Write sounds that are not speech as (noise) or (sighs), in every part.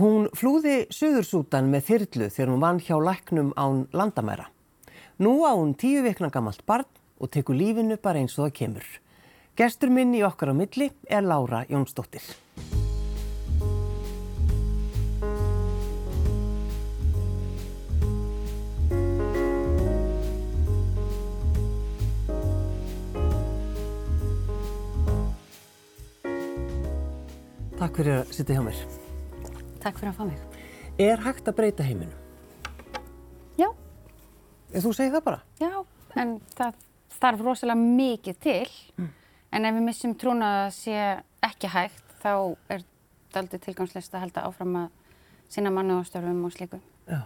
Hún flúði Suðursútan með þyrlu þegar hún vann hjá læknum án landamæra. Nú á hún tíu vikna gammalt barn og tekur lífinu bara eins og það kemur. Gestur minn í okkar á milli er Lára Jónsdóttir. Takk fyrir að sitja hjá mér. Takk fyrir að fá mig. Er hægt að breyta heiminum? Já. Ef þú segir það bara? Já, en það þarf rosalega mikið til. Mm. En ef við missum trúna að sé ekki hægt, þá er þetta aldrei tilgangslist að halda áfram að sína mannu ástöfum og slíku. Já.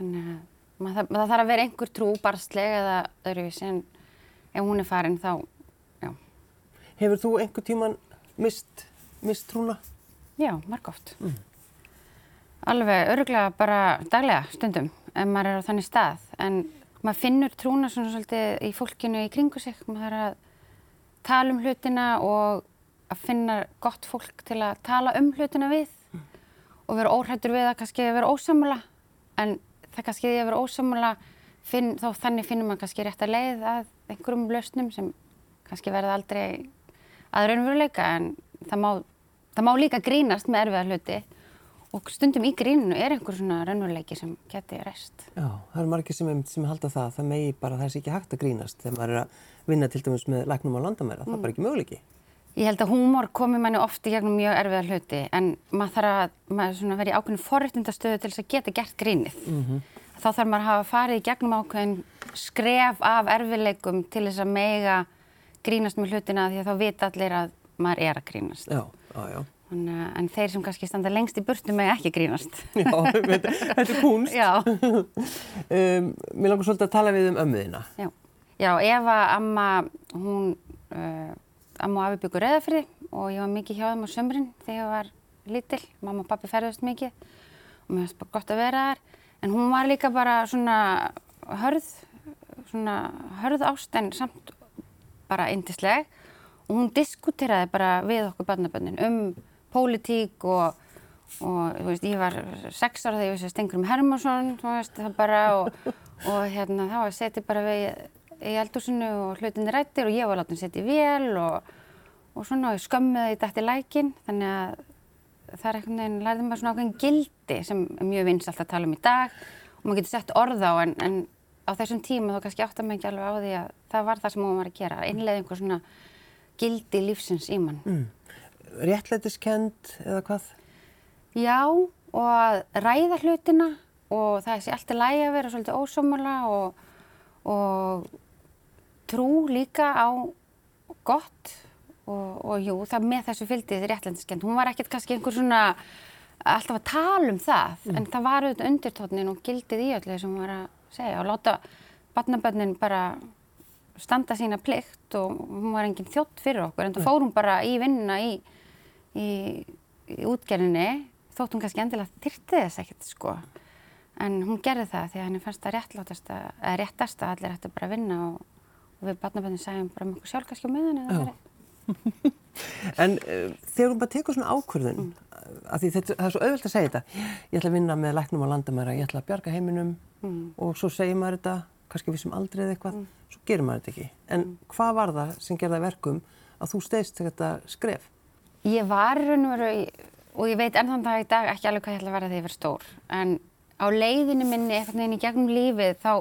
Þannig að það, það þarf að vera einhver trú, barstleg eða öðruvísi, en ef hún er farin þá, já. Hefur þú einhver tíman mist, mist trúna? Já, marg oft. Mm. Alveg öruglega bara daglega stundum ef maður er á þannig stað. En maður finnur trúna svona svolítið í fólkinu í kringu sig. Maður er að tala um hlutina og að finna gott fólk til að tala um hlutina við. Mm. og vera óhættur við að kannski vera ósamula en það kannski því að vera ósamula finn, þá þannig finnur maður kannski rétt að leið að einhverjum lausnum sem kannski verða aldrei aðra raunveruleika. En það má, það má líka grínast með erfiða hluti og stundum í gríninu er einhver svona raunveruleiki sem geti rest. Já, það eru margir sem, sem halda það, það megi bara, er ekki hægt að grínast þegar maður er að vinna til dæmis með læknum á landamæra, mm. það er bara ekki möguleiki. Ég held að húmor komi manni ofti gegnum mjög erfiða hluti en maður þarf að vera í ákveðin forréttindastöðu til þess að geta gert grínið. Mm -hmm. Þá þarf maður að hafa farið í gegnum ákveðin skref af erfiðleikum til þess að mega grínast með hlutina því að þá vita allir að maður er að grínast. Já, já, já. En, en þeir sem kannski standa lengst í burtu með ekki grínast. (laughs) Já, þetta er kunst. Já. (laughs) um, mér langar svolítið að tala við um ömmuðina. Já, Já Eva, amma, hún, uh, amma og afi byggur reðafrið og ég var mikið hjá þeim á sömurinn þegar ég var lítill. Mamma og pappi ferðast mikið og mér finnst bara gott að vera þar. En hún var líka bara svona hörð, svona hörð ást en samt bara indisleg og hún diskuteraði bara við okkur barnabönnin um pólitík og, og veist, ég var sex ára þegar ég vissi Stengurum Hermansson veist, bara, og, (laughs) og hérna, þá var setið bara við í eldúsinu og hlutinni rættir og ég var látið að setja í vél og, og svona skömmiði í dætti lækin þannig að það er einhvern veginn, lærði maður svona ákveðin gildi sem er mjög vinst alltaf að tala um í dag og maður getur sett orð á en, en á þessum tíma þá kannski áttar maður ekki alveg á því að það var það sem hún var að gera, innlega einhver svona gildi lífsins í mann. Mm réttlætiskend eða hvað? Já, og að ræða hlutina og það sé alltaf lægi að vera svolítið ósámála og, og trú líka á gott og, og jú, það með þessu fylgdið réttlætiskend. Hún var ekkert kannski einhver svona alltaf að tala um það, mm. en það var auðvitað undirtótnin og gildið í öllu sem hún var að segja og láta barnabönnin bara standa sína plikt og hún var enginn þjótt fyrir okkur en það fór hún bara í vinnuna í í, í útgerðinni þótt hún kannski endilega þyrti þess ekkert sko en hún gerði það því að henni fannst það réttláttast að, eða réttast að allir ætti bara að vinna og, og við barnaböndin segjum bara um okkur sjálf kannski á miðun eða verið (laughs) En uh, þegar hún bara tekur svona ákvörðun mm. að því þetta, það er svo auðvilt að segja þetta ég ætla að vinna með læknum á landamæra ég ætla að bjarga heiminum mm. og svo segir maður þetta kannski við sem aldrei eða eitthvað mm. svo gerir maður þetta ekki en mm. hvað var það sem gerða verkum að þú steyst þetta skref? Ég var raun og veru, og ég veit ennþann það í dag ekki alveg hvað ég ætla að vera þegar ég verð stór, en á leiðinu minni, einhvern veginn í gegnum lífið, þá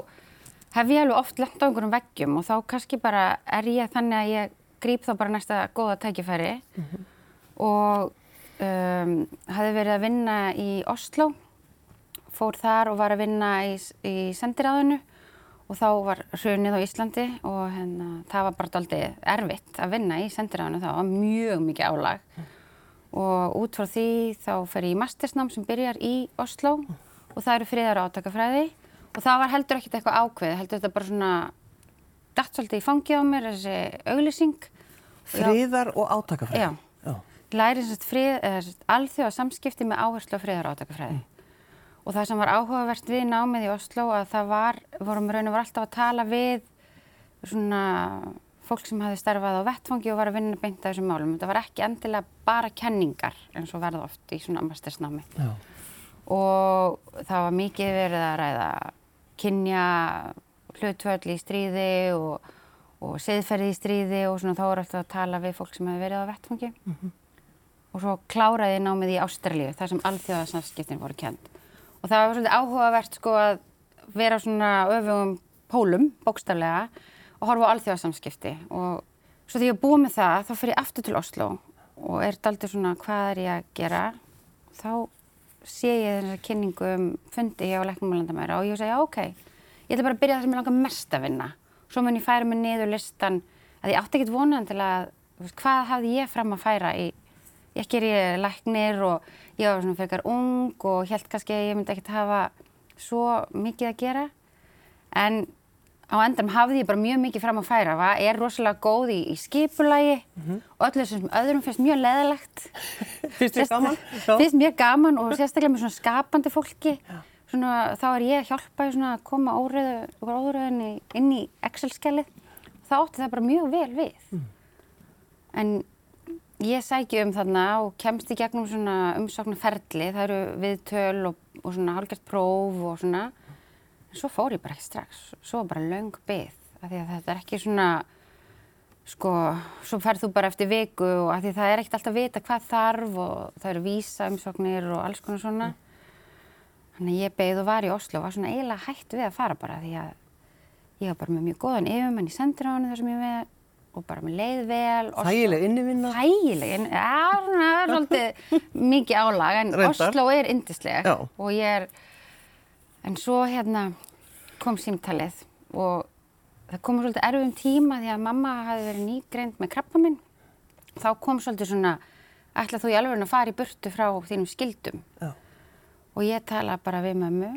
hef ég alveg oft lett á einhverjum veggjum og þá kannski bara er ég þannig að ég grýp þá bara næsta góða tækifæri mm -hmm. og um, hafði verið að vinna í Oslo, fór þar og var að vinna í, í sendiráðinu og þá var hrunið á Íslandi og hérna, það var bara doldið erfitt að vinna í sendiræðinu, það var mjög mikið álag mm. og út frá því þá fer ég í mastersnám sem byrjar í Oslo mm. og það eru friðar átakafræði og það var heldur ekkert eitthvað ákveð, heldur þetta bara svona dætt svolítið í fangið á mér, þessi auglýsing. Friðar og átakafræði? Já, Já. lærið alþjóða samskipti með áherslu á friðar átakafræði. Mm. Og það sem var áhugavert við námið í Oslo að það var, vorum raun og var alltaf að tala við svona fólk sem hafði starfað á vettfangi og var að vinna beint að þessum málum. Þetta var ekki endilega bara kenningar eins og verða oft í svona mastersnámi. Já. Og það var mikið verið að ræða kynja hlutvöld í stríði og, og seðferði í stríði og svona þá er alltaf að tala við fólk sem hefur verið á vettfangi. Og svo kláraði námið í Ástralíu, þar sem alþjóðarsnafskiptin voru kend. Og það var svolítið áhugavert sko að vera svona öfugum pólum, bókstaflega, og horfa á alþjóðarsamskipti. Og svo þegar ég er búið með það, þá fyrir ég aftur til Oslo og er daldur svona hvað er ég að gera. Þá sé ég þessar kynningu um fundi hjá Læknumalandamæra og ég segja ok, ég ætla bara að byrja það sem ég langar mest að vinna. Svo mun ég færa mig niður listan að ég átti ekkert vonan til að, hvað hafði ég fram að færa í ekki er ég læknir og ég var svona frekar ung og held kannski að ég myndi ekkert hafa svo mikið að gera. En á endanum hafði ég bara mjög mikið fram að færa. Var, er rosalega góð í, í skipulagi og öllu þessum öðrum finnst mjög leðilegt (laughs) Finnst þér gaman? Finnst mjög gaman og sérstaklega með svona skapandi fólki. Svona, þá er ég að hjálpa að koma óriðu, óriðinni inn í Excel-skjalið. Þá átti það bara mjög vel við. En ég sæki um þarna og kemst í gegnum svona umsóknarferli, það eru viðtöl og, og svona hálfgert próf og svona. En svo fór ég bara ekki strax, svo bara löng byggð, af því að þetta er ekki svona, sko, svo ferð þú bara eftir viku og af því það er ekkert alltaf að vita hvað þarf og það eru vísa umsóknir og alls konar svona. Þannig að ég beigð og var í Oslo og var svona eiginlega hætt við að fara bara því að ég var bara með mjög góðan yfirmenn í sendiránu þar sem ég með og bara með leið vel. Oslo- Þægileg innivinna. Þægileg, inn- já, það er svolítið mikið álag, en Reyndar. Oslo er yndisleg Já. og ég er, en svo hérna kom símtalið og það kom svolítið erfum tíma því að mamma hafi verið nýgreind með krabba minn. Þá kom svolítið svona, ætla þú í alveg að fara í burtu frá þínum skildum Já. og ég tala bara við mömmu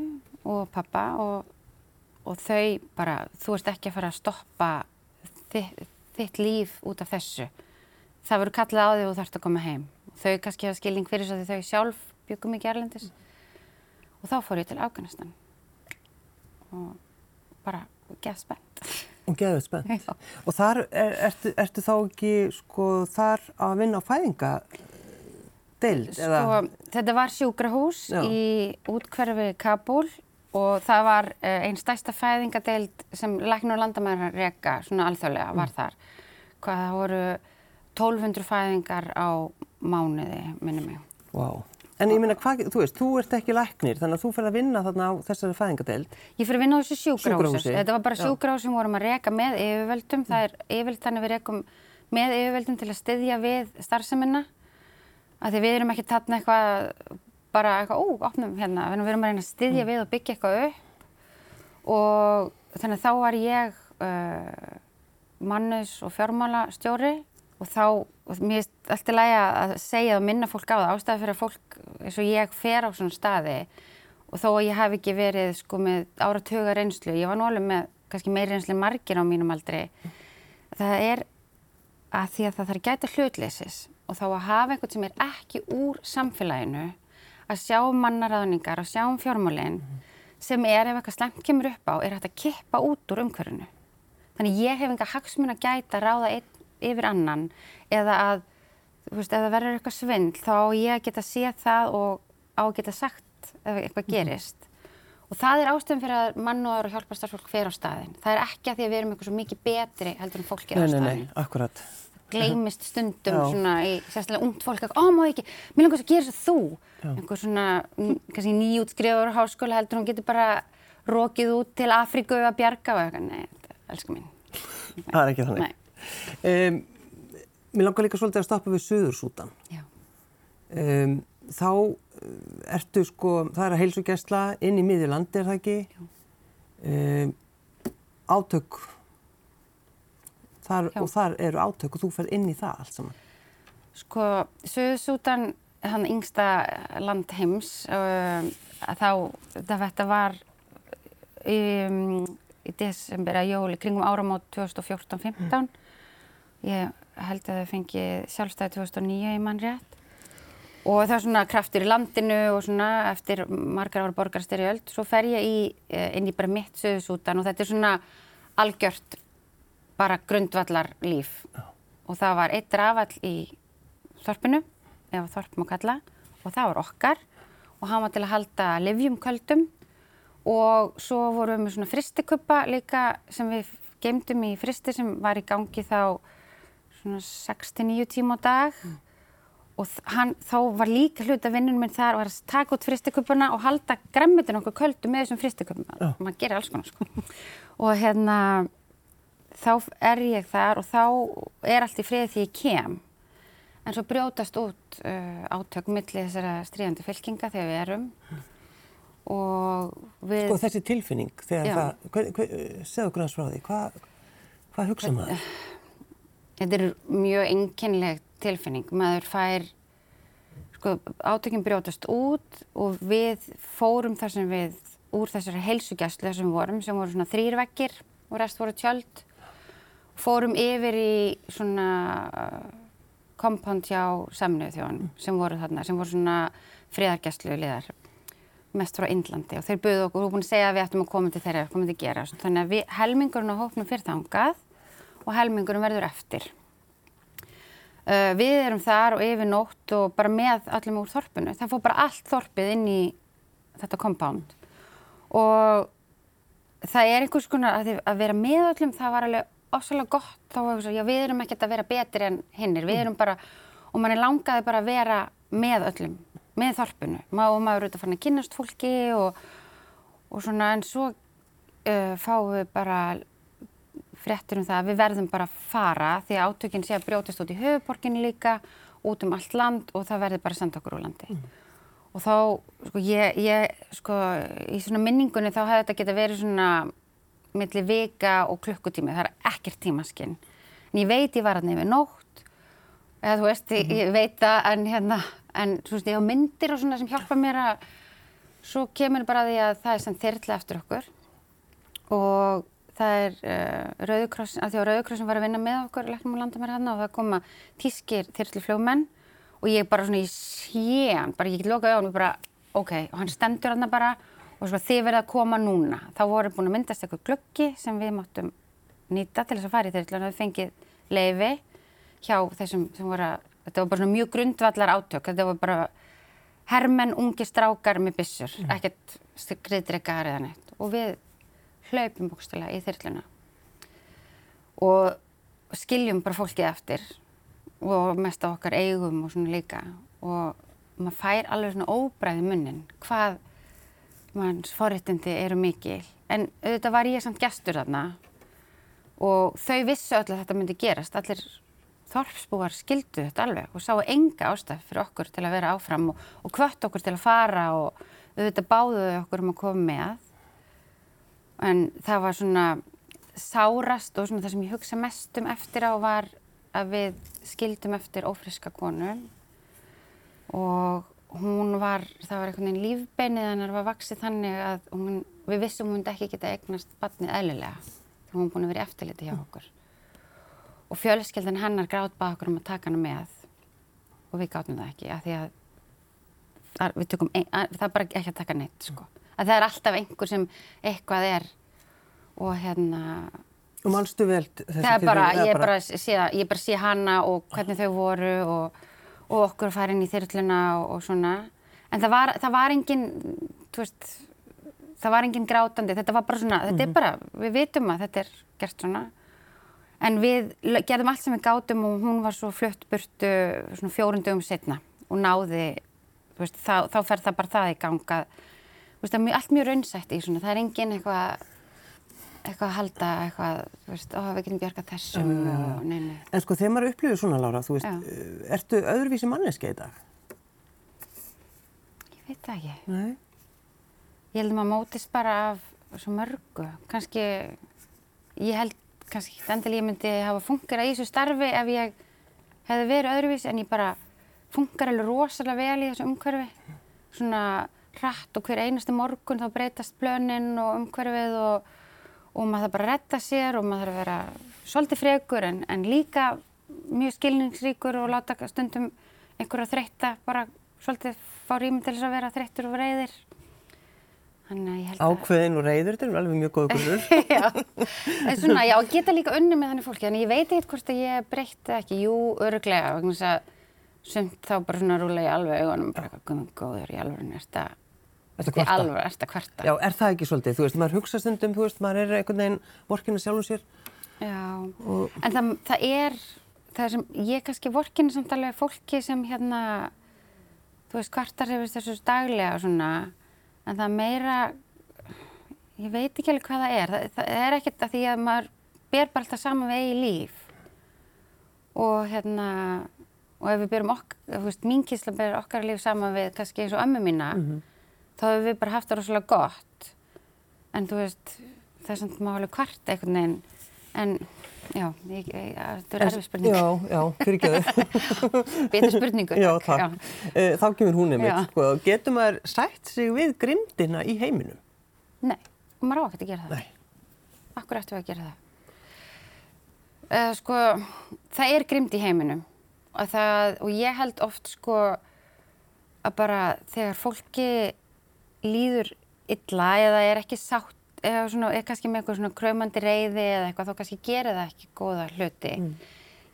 og pappa og, og þau bara, þú ert ekki að fara að stoppa þitt, þitt líf út af þessu. Það verður kallað á og þú þarfst að koma heim. Þau kannski hafa skilning fyrir svo því þau sjálf byggum ekki erlendis. Og þá fór ég til Afganistan og bara geð spennt. Og geðið spennt. (laughs) Og þar er, ertu, ertu þá ekki sko þar að vinna á fæðinga deild? Sko, þetta var sjúkrahús Já. í útkverfi Kabul og það var uh, einn stærsta fæðingadeild sem læknir og landamæður reka, svona alþjóðlega, var þar. Hvað það voru 1200 fæðingar á mánuði, minnum mig. Vá. En ég hvað, þú veist, þú ert ekki læknir, þannig að þú fyrir að vinna þarna á þessari fæðingadeild. Ég fyrir að vinna á þessu. Sjúkrahúsi, Þetta var bara já. sjúkrahús sem vorum að reka með yfirvöldum. Það er yfirvöld þannig að við rekum með yfirvöldum til að styðja við starfseminna. Af því við erum ekki þarna eitthvað, bara eitthvað, ó, opnum hérna. Við erum að reyna að styðja við og byggja eitthvað upp. Og þannig að þá var ég uh, mannus og fjármálastjóri og þá, og mér finnst alltaf lægi að segja og minna fólk á það. Ástæða fyrir að fólk eins og ég fer á svona staði og þó að ég hef ekki verið sko með áratuga reynslu, ég var nú alveg með kannski meiri reynslu margir á mínum aldri, það er að því að það þarf að gæta hlutleysis og þá að hafa einhvern sem er ekki úr samfélaginu að sjá mannaráðningar, að sjá um fjármálinn sem er ef eitthvað slemt kemur upp á, er hægt að kippa út úr umhverfinu. Þannig ég hef enga hagsmun að gæta að ráða einn yfir annan eða að, þú veist, ef það verður eitthvað svindl þá ég geta séð það og á að geta sagt ef eitthvað gerist. Og það er ástæðum fyrir að mannúðar og hjálparstarfsfólk fer á staðinn. Það er ekki að því að við erum eitthvað svo mikið betri heldur en fólkið á Nei, nei, staðinn nei, akkurat. Gleymist stundum Já. svona í sérstaklega ungt fólk ó, má ekki, mér langar svo að gera þess að þú einhver svona, mm, kannski nýjútskriður á háskóla heldur hún getur bara rokið út til Afríku að bjarga og eitthvað, nei, elsku mín (laughs) Það er ekki þannig. Um, mér langar líka svolítið að stoppa við Suðursútan. Já, Um, þá uh, ertu sko, það er að heilsugjæsla inn í miðjulandi, er það ekki? Um, átök, þar, og þar eru átök og þú ferð inn í það allt saman. sko, Suðsútan hann yngsta land heims að þá, það þetta var um, í desember að jóli kringum áramót 2014-15 ég held að þau fengi sjálfstæði 2009 í mann rétt. Og það er svona kraftur í landinu og svona eftir margar ára borgarstyrjöld. Svo fer ég í, eh, inn í bara mitt Suðsútan og þetta er svona algjört bara grundvallar líf. Já. Og það var eitt rafall í þorpinu, eða þorp má kalla, og það var okkar og hann var til að halda livjumköldum og svo vorum við með svona fristikuppa líka sem við gemdum í fristi sem var í gangi þá svona 6-9 tíma á dag mm. og hann, þá var líka hlut að vinnunum minn þar var að taka út fristikuppuna og halda græmitin okkur köldu með þessum fristikuppum oh. og maður gerir alls konar sko (laughs) og hérna þá er ég þar og þá er allt í friði því ég kem en svo brjótast út uh, átök millir þessara stríðandi fylkinga þegar við erum og við... Sko þessi tilfinning þegar Já. það, segðu okkur hans frá því, hvað hva hugsa maður? (sighs) Þetta er mjög enginleg tilfinning, maður fær, sko átökinn brjótast út og við fórum þar sem við, úr þessari heilsugjastlu þar sem við vorum, sem voru svona þrýrvekkir og rest voru tjöld, fórum yfir í svona kompánd hjá samniðu þjóðan sem voru þarna, sem voru svona friðargæslu liðar mest frá Índlandi og þeir buðu okkur, þú er búin að segja að við ættum að koma til þeirra, koma til að gera þannig að við, helmingurinn á hóknum fyrir þangað og helmingurinn verður eftir. Uh, við erum þar og yfir nótt og bara með allir úr þorpinu, það fór bara allt þorpið inn í þetta kompánd og það er einhvers konar að, að vera með öllum, það var alveg ofsalega gott þá já við erum ekkert að vera betri en hinnir, við erum bara, og mann er langaði bara að vera með öllum, með þorpinu, Má, og maður eru auðvitað fann að kynast fólki og, og svona, en svo uh, fáum við bara fréttir um það að við verðum bara að fara því að átökinn sé að brjótast út í höfuborginni líka, út um allt land og það verður bara að senda okkur úr landi. Mm. Og þá, sko, ég, ég, sko, í svona minningunni þá hefði þetta geta verið svona millir vika og klukkutími, það er ekkert tímaskinn. En ég veit ég var að nefna nótt, eða þú veist, ég, ég veit það, en hérna, en þú veist, ég á myndir og svona sem hjálpa mér að, svo kemur bara því að það er sem þyrrlega eftir okkur. Og það er uh, Rauðukrossin, af því að Rauðukrossin var að vinna með okkur, leknum og landa mér hérna og það koma tískir þyrrlufljómenn og ég bara svona í sjén, bara ég get lokað á hann og bara, ok, og hann stendur hérna bara og svo þið verða að koma núna. Þá voru búin að myndast eitthvað glöggi sem við máttum nýta til þess að fara í þyrrlan og við fengið leiði hjá þessum sem voru að, þetta var bara svona mjög grundvallar átök, þetta var bara hermenn, ungi strákar með byssur, mm. ekkert skriðdreikar eða neitt. Og við hlaupum búkstilega í þyrrluna og skiljum bara fólkið eftir. Og mest á okkar eigum og svona líka. Og maður fær alveg svona óbræði munnin. Hvað manns forréttindi eru mikil. En auðvitað var ég samt gestur þarna og þau vissu öll að þetta myndi gerast. Allir þorpsbúar skildu þetta alveg og sáu enga ástaf fyrir okkur til að vera áfram og, og hvött okkur til að fara og auðvitað báðuðu okkur um að koma með. En það var svona sárast og svona það sem ég hugsa mest um eftir á var að við skildum eftir ófriska konu og hún var, það var einhvern veginn lífbeinið hennar var vaksið þannig að hún, við vissum hún ekki geta eignast batnið eðlilega. Þegar hún búin að vera eftirliti hjá okkur. Og fjölskeldan hennar grátt bað okkur um að taka hana með. Og við gáttum það ekki að því að, að við tökum, ein, að, það er bara ekki að taka neitt sko. Að það er alltaf einhver sem eitthvað er. Og hérna... Og mannstu vel það er bara, ég er bara, bara, bara sé hana og hvernig þau voru og og okkur að fara inn í þyrluna og, og svona. En það var, það var engin, þú veist, það var engin grátandi, þetta var bara svona, þetta mm -hmm. er mhm. bara, við vitum að þetta er gert svona. En við gerðum allt sem við gátum og hún var svo flutt burtu svona fjórundugum setna og náði, þú veist, þá, þá fer það bara það í ganga. Þú veist, það er allt mjög raunsætt í svona, það er engin eitthvað eitthvað að halda eitthvað, þú veist, ó, við getum bjargað þessum uh, og nei, nei. En sko, þegar maður upplifir svona, Lára, þú veist, Já. Eh, ertu öðruvísi manneski í dag? Ég veit það ekki. Nei? Ég held að maður mótist bara af svo mörgu. Kanski, ég held kannski endilega ég myndi hafa fungerað í þessu starfi ef ég hefði verið öðruvísi, en ég bara fungar alveg rosalega vel í þessu umhverfi. Svona hratt og hver einasti morgun þá breytast blönin og umhverfið og og maður þarf bara að retta sér og maður þarf að vera svolítið frekur en, en líka mjög skilningsríkur og láta stundum einhverja þreytta bara svolítið fá rými til þess að vera þreyttur og reyðir. Ákveðin og reyður, þetta er alveg mjög góð grunnur. (laughs) já, en svona, já, geta líka unni með þannig fólki, en ég veit ekkert hvort að ég breytti ekki, jú, öruglega, vegna þess að sumt þá bara svona rúlega í alveg augunum, bara eitthvað góður í alveg, þetta, Ertu að í kvarta? alveg, er þetta kvarta? Já, er það ekki svolítið? Þú veist, maður hugsa stundum, þú veist, maður er einhvern veginn vorkinu sjálfum sér. Já, Og- en það, það er, það sem ég kannski vorkinni samt alveg fólki sem hérna, þú veist, kvartar hefur þessu daglega og svona, en það er meira, ég veit ekki alveg hvað það er, það, það er ekkert að því að maður ber bara alltaf saman við eigi líf og hérna, og ef við berum okkar, þú veist, mín kísla ber okkar líf saman við kannski eins og ömmu mína, þá hefur við bara haft það rosalega gott, en þú veist, það er samt máli kvart einhvern veginn, en já, ég, ég, þetta er erfið spurning, Já, já, fyrirgjöðu. (laughs) betur spurningu. já, takk. Eh, Þá kemur hún Já. einmitt, sko. Getur maður sætt sig við grimdina í heiminum? Nei, og maður á ekkert að gera það. Nei. Akkur við að gera það? Uh, sko, það er grimd í heiminum og, það, og ég held oft sko að bara þegar fólki líður illa eða er ekki sátt eða svona, er kannski með eitthvað svona kraumandi reyði eða eitthvað þá kannski gerir það ekki góða hluti.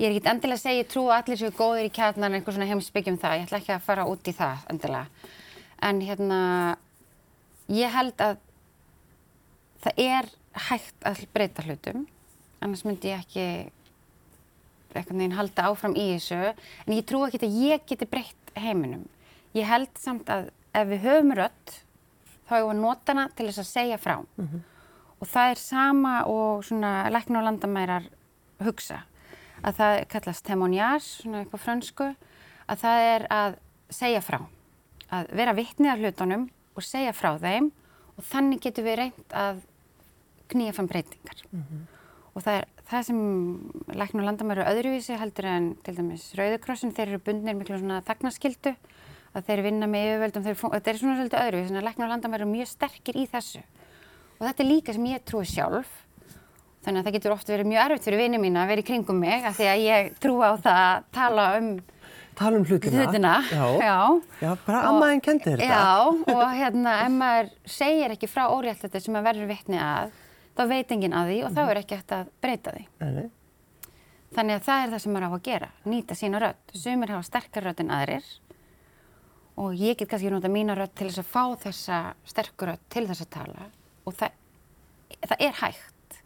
Ég er ekki endilega að segja ég trú að allir séu góðir í kjarnan einhver svona heimsbyggjum það, ég ætla ekki að fara út í það endilega. En hérna, ég held að það er hægt að breyta hlutum. Annars myndi ég ekki einhvern veginn halda áfram í þessu. En ég trú ekki að ég geti breytt heiminum. Ég held samt að ef við höfum rödd þá hefur við nota hana til þess að segja frá. Og það er sama og svona lækna og landamærar hugsa. Að það kallast témoignage, svona eitthvað frönsku að það er að segja frá. Að vera vitnið af hlutunum og segja frá þeim og þannig getum við reynt að knýja fram breytingar. Og það er það sem lækna og landamæru öðruvísi heldur en til dæmis Rauðikrossin, þeir eru bundnir miklu svona þagnaskildu að þeir vinna með yfirvöldum, þetta er svona svolítið öðruvísi, þannig að lækna og landamæru eru mjög sterkir í þessu og þetta er líka sem ég trúi sjálf þannig að það getur oft verið mjög erfitt fyrir vinið mína að vera í kringum mig af því að ég trúi á það að tala um Tala um hlutina. hlutina. Já. Já. Já, bara ammaðin kendi þetta. Já, og hérna, ef maður segir ekki frá óréttlæti sem maður verður vitni að, þá veit enginn að því og þá er ekki hægt að breyta því. Nei. Þannig að það er það sem maður á að gera, nýta sína rödd. Sumir hafa sterkar rödd en aðrir og ég get kannski nota mína rödd til þess að fá þessa sterkur rödd til þess að tala og það, það er hægt.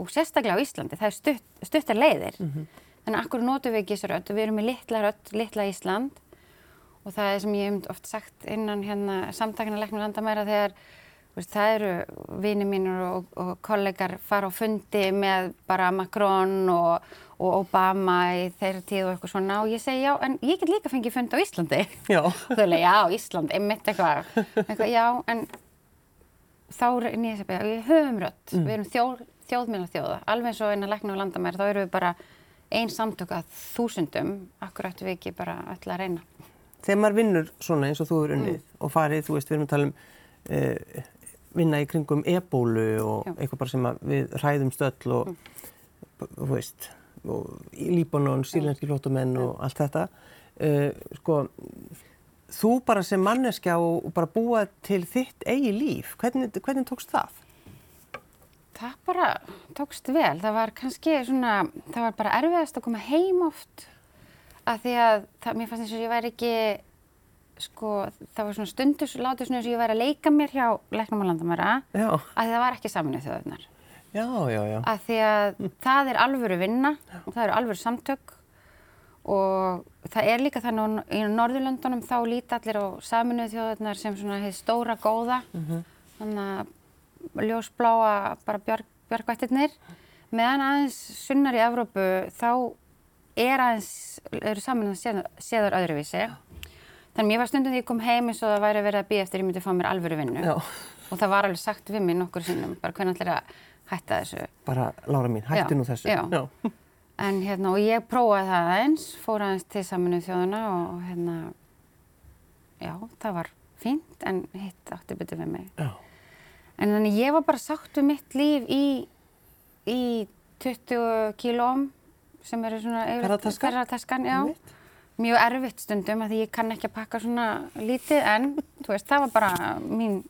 Og sérstaklega á Íslandi, það er stutt, stuttar leiðir. Þannig að akkur notum við ekki þessu rödd við erum með litla rödd, litla Ísland og það er sem ég hef oft sagt innan hérna samtakana læknum landamæra þegar veist, það eru vini mínur og, og kollegar fara á fundi með bara Macron og, og Obama í þeirra tíð og eitthvað svona og ég segi já, en ég get líka fengið fund á Íslandi Já. og (laughs) þau leið, já, Ísland, einmitt eitthvað, eitthvað já, en þá er nýja sem við höfum rödd, við erum þjóð, þjóðmjöla þjóða, alveg eins og innan lækna og landamæra, þá erum við bara ein samtök að þúsundum, akkur ættum við ekki bara öll að reyna. Þegar maður vinnur svona eins og þú er unnið Mm. og farið, þú veist, við erum að tala um uh, vinna í kringum ebólu og Já. Mm. eitthvað bara sem að við ræðum stöll og, þú veist, og í Líbanon, sílenski flótumenn og allt þetta. Uh, sko, þú bara sem manneskja og, og bara búa til þitt eigi líf, hvernig, hvernig tókst það? Það bara tókst vel. Það var kannski svona, það var bara erfiðast að koma heim oft af því að það, mér fannst eins og ég væri ekki, sko, það var svona stundus, látið svona eins og ég væri að leika mér hjá Læknum og Landamæra því það var ekki saminuð þjóðunar. Já, já, já. Af því að það er alvöru vinna það eru alvöru samtök og það er líka þannig að í Norðurlöndunum þá líti allir á saminuð þjóðunar sem svona hefði stóra góða, þannig að ljósbláa bara björg, björgvættirnir meðan aðeins sunnar í Evrópu þá er aðeins, eru saman að séður öðruvísi. Þannig að mér var stundum því ég kom heim eins og það væri verið að býja eftir ég myndi fá mér alvöru vinnu. Já. Og það var alveg sagt við mig nokkur sinnum, bara hvernig allir að hætta þessu. Bara, Lára mín, hættu Já, nú þessu. já. (laughs) En hérna, og ég prófaði það aðeins, fór aðeins til saminuð þjóðuna og hérna, já, það var fínt en hitt átti betur við mig. Já. En þannig ég var bara sátt við mitt líf í, í 20 kílóm sem eru svona yfir ferðataskan, já. Einmitt. Mjög erfitt stundum að því ég kann ekki að pakka svona lítið en þú veist það var bara mín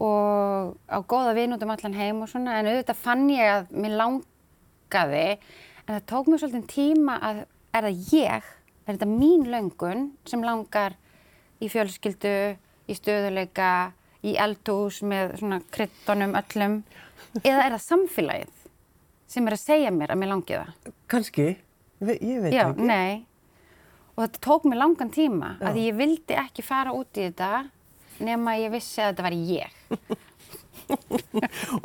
og á góða vin út um allan heim og svona en auðvitað fann ég að mér langaði en það tók mér svolítið tíma að er það ég, er þetta mín löngun sem langar í fjölskyldu, í stöðuleika, í eldhús með svona kryttonum öllum eða er það samfélagið sem er að segja mér að mér langi það? Kannski, Ve- ég veit Já, ekki. nei. Og þetta tók mér langan tíma Já. að ég vildi ekki fara út í þetta nema ég vissi að þetta var ég.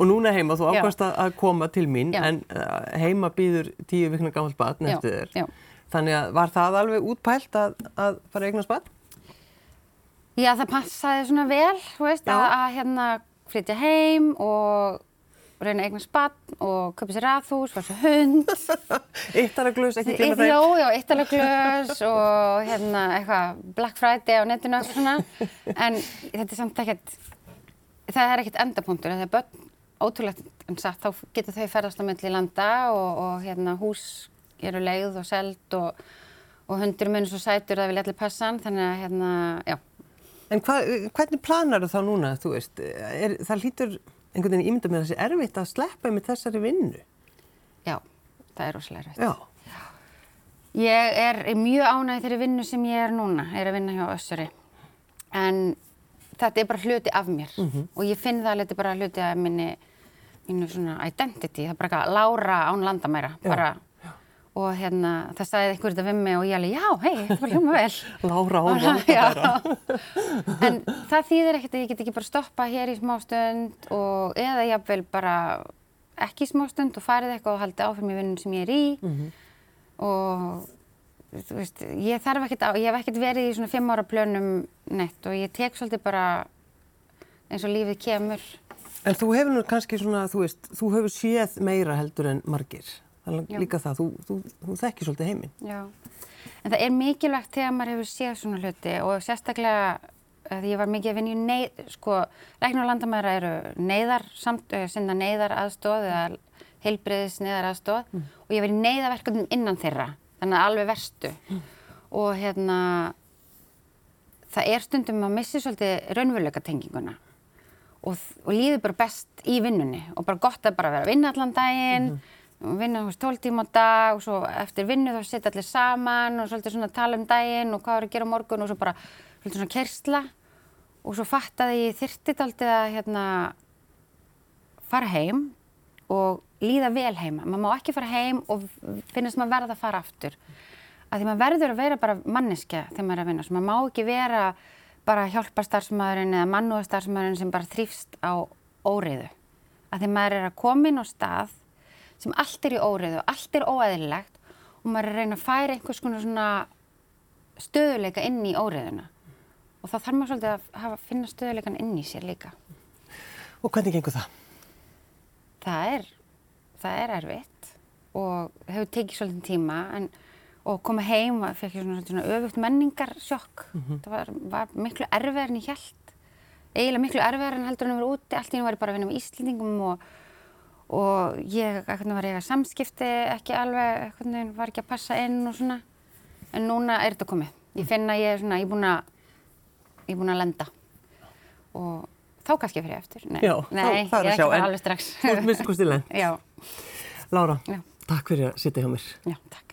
Og núna heima, þú ákvæmst að koma til mín, Já. en uh, heima býður tíu vikna gammalt batn eftir þér. já. Þannig að var það alveg útpælt að, að fara að eignast batn? Já, það passaði svona vel, þú veist, að, að hérna flytja heim og reyna að eignast batn og köpa sér raðhús, fara sér hund. (laughs) Eittaraglus, ekki Eitt, þeim. já, já, eittalaglös (laughs) og hérna eitthvað Black Friday á netinu og svona. En þetta er samt ekkert, það er ekkert endapunktur. Það er börn ótrúlegt en satt, þá getur þau ferðast á milli landa og, og hérna hús eru leið og seld og, og hundur mun svo sætur að vilja allir passa hann. Þannig að hérna, já. En hva, hvernig planar þú þá núna, þú veist, er, það hlýtur einhvern veginn ímynda með þessi erfitt að sleppa með þessari vinnu? Já, það er rosalega rætt. Já. Ég er mjög ánægð þeirri vinnu sem ég er núna, er að vinna hjá Össuri. En þetta er bara hluti af mér og ég finn það að þetta er bara hluti af minni, mínu svona identity. Það er bara eitthvað Lára án landamæra. Já. Bara, og hérna, það sagði einhver þetta við mig og ég alveg, já, hei, þetta var hljóma vel. (laughs) Lára á (laughs) Já. vandabæra. En það þýðir ekkert að ég get ekki bara stoppa hér í smá stund og eða jafnvel bara ekki í smá stund og farið eitthvað og haldið áfram í vinnun sem ég er í og þú veist, ég þarf ekkert á, ég hef ekkert verið í svona fimm ára plönum neitt og ég tek svolítið bara eins og lífið kemur. En þú hefur nú kannski svona, þú veist, þú hefur séð meira heldur en margir. Er líka það, þú, þú, þú þekkir svolítið heiminn. Já. En það er mikilvægt þegar maður hefur séð svona hluti og sérstaklega að ég var mikið að vinna í neyð, sko, læknar og landamæra eru neyðar, samt, uh, sinna neyðar aðstóð eða heilbriðis neyðar aðstóð og ég var í neyðaverkefnum innan þeirra, þannig að alveg verstu. Og hérna, það er stundum að missi svolítið raunveruleika tenginguna og, og líður bara best í vinnunni og bara gott að bara vera að vinna allan daginn og vinna þú veist 12 tíma á dag og svo eftir vinnu þá setja allir saman og svolítið svona tala um daginn og hvað er að gera morgun og svo bara svolítið svona kersla og svo fattaði ég þyrtið aldrei að hérna fara heim og líða vel heima. Maður má ekki fara heim og finnast maður verða að fara aftur. Að því maður verður að vera bara manneskja þegar maður er að vinna. Svo maður má ekki vera bara hjálparstarfsmaðurinn eða mannúðarstarfsmaðurinn sem bara þrýfst á óriðu. Að því maður er að koma inn á stað sem allt er í óriðu, allt er óæðilegt og maður er að reyna að færa einhvers konar svona stöðuleika inn í óriðuna. Og þá þarf maður svolítið að hafa, finna stöðuleikan inn í sér líka. Og hvernig gengur það? Það er, það er erfitt og hefur tekið svolítið tíma en, og koma heim og fekk ég svona, svona öfugt menningarsjokk. Það var, var miklu erfiðar en ég held. Eiginlega miklu erfiðar en heldur en að vera úti. Allt í hennu var ég bara að vinna með Íslendingum og, og ég var að samskipti ekki alveg, var ekki að passa inn og svona. En núna er þetta komið. Ég finn að ég er svona, ég er búin að, ég er búin að lenda. Og þá kannski fyrir eftir. Nei, Já, þá- Nei það er að ég er ekki bara alveg strax. Þú ert minnst kostileg. (laughs) Já, Lára, Já. takk fyrir að sitja hjá mér. já, takk.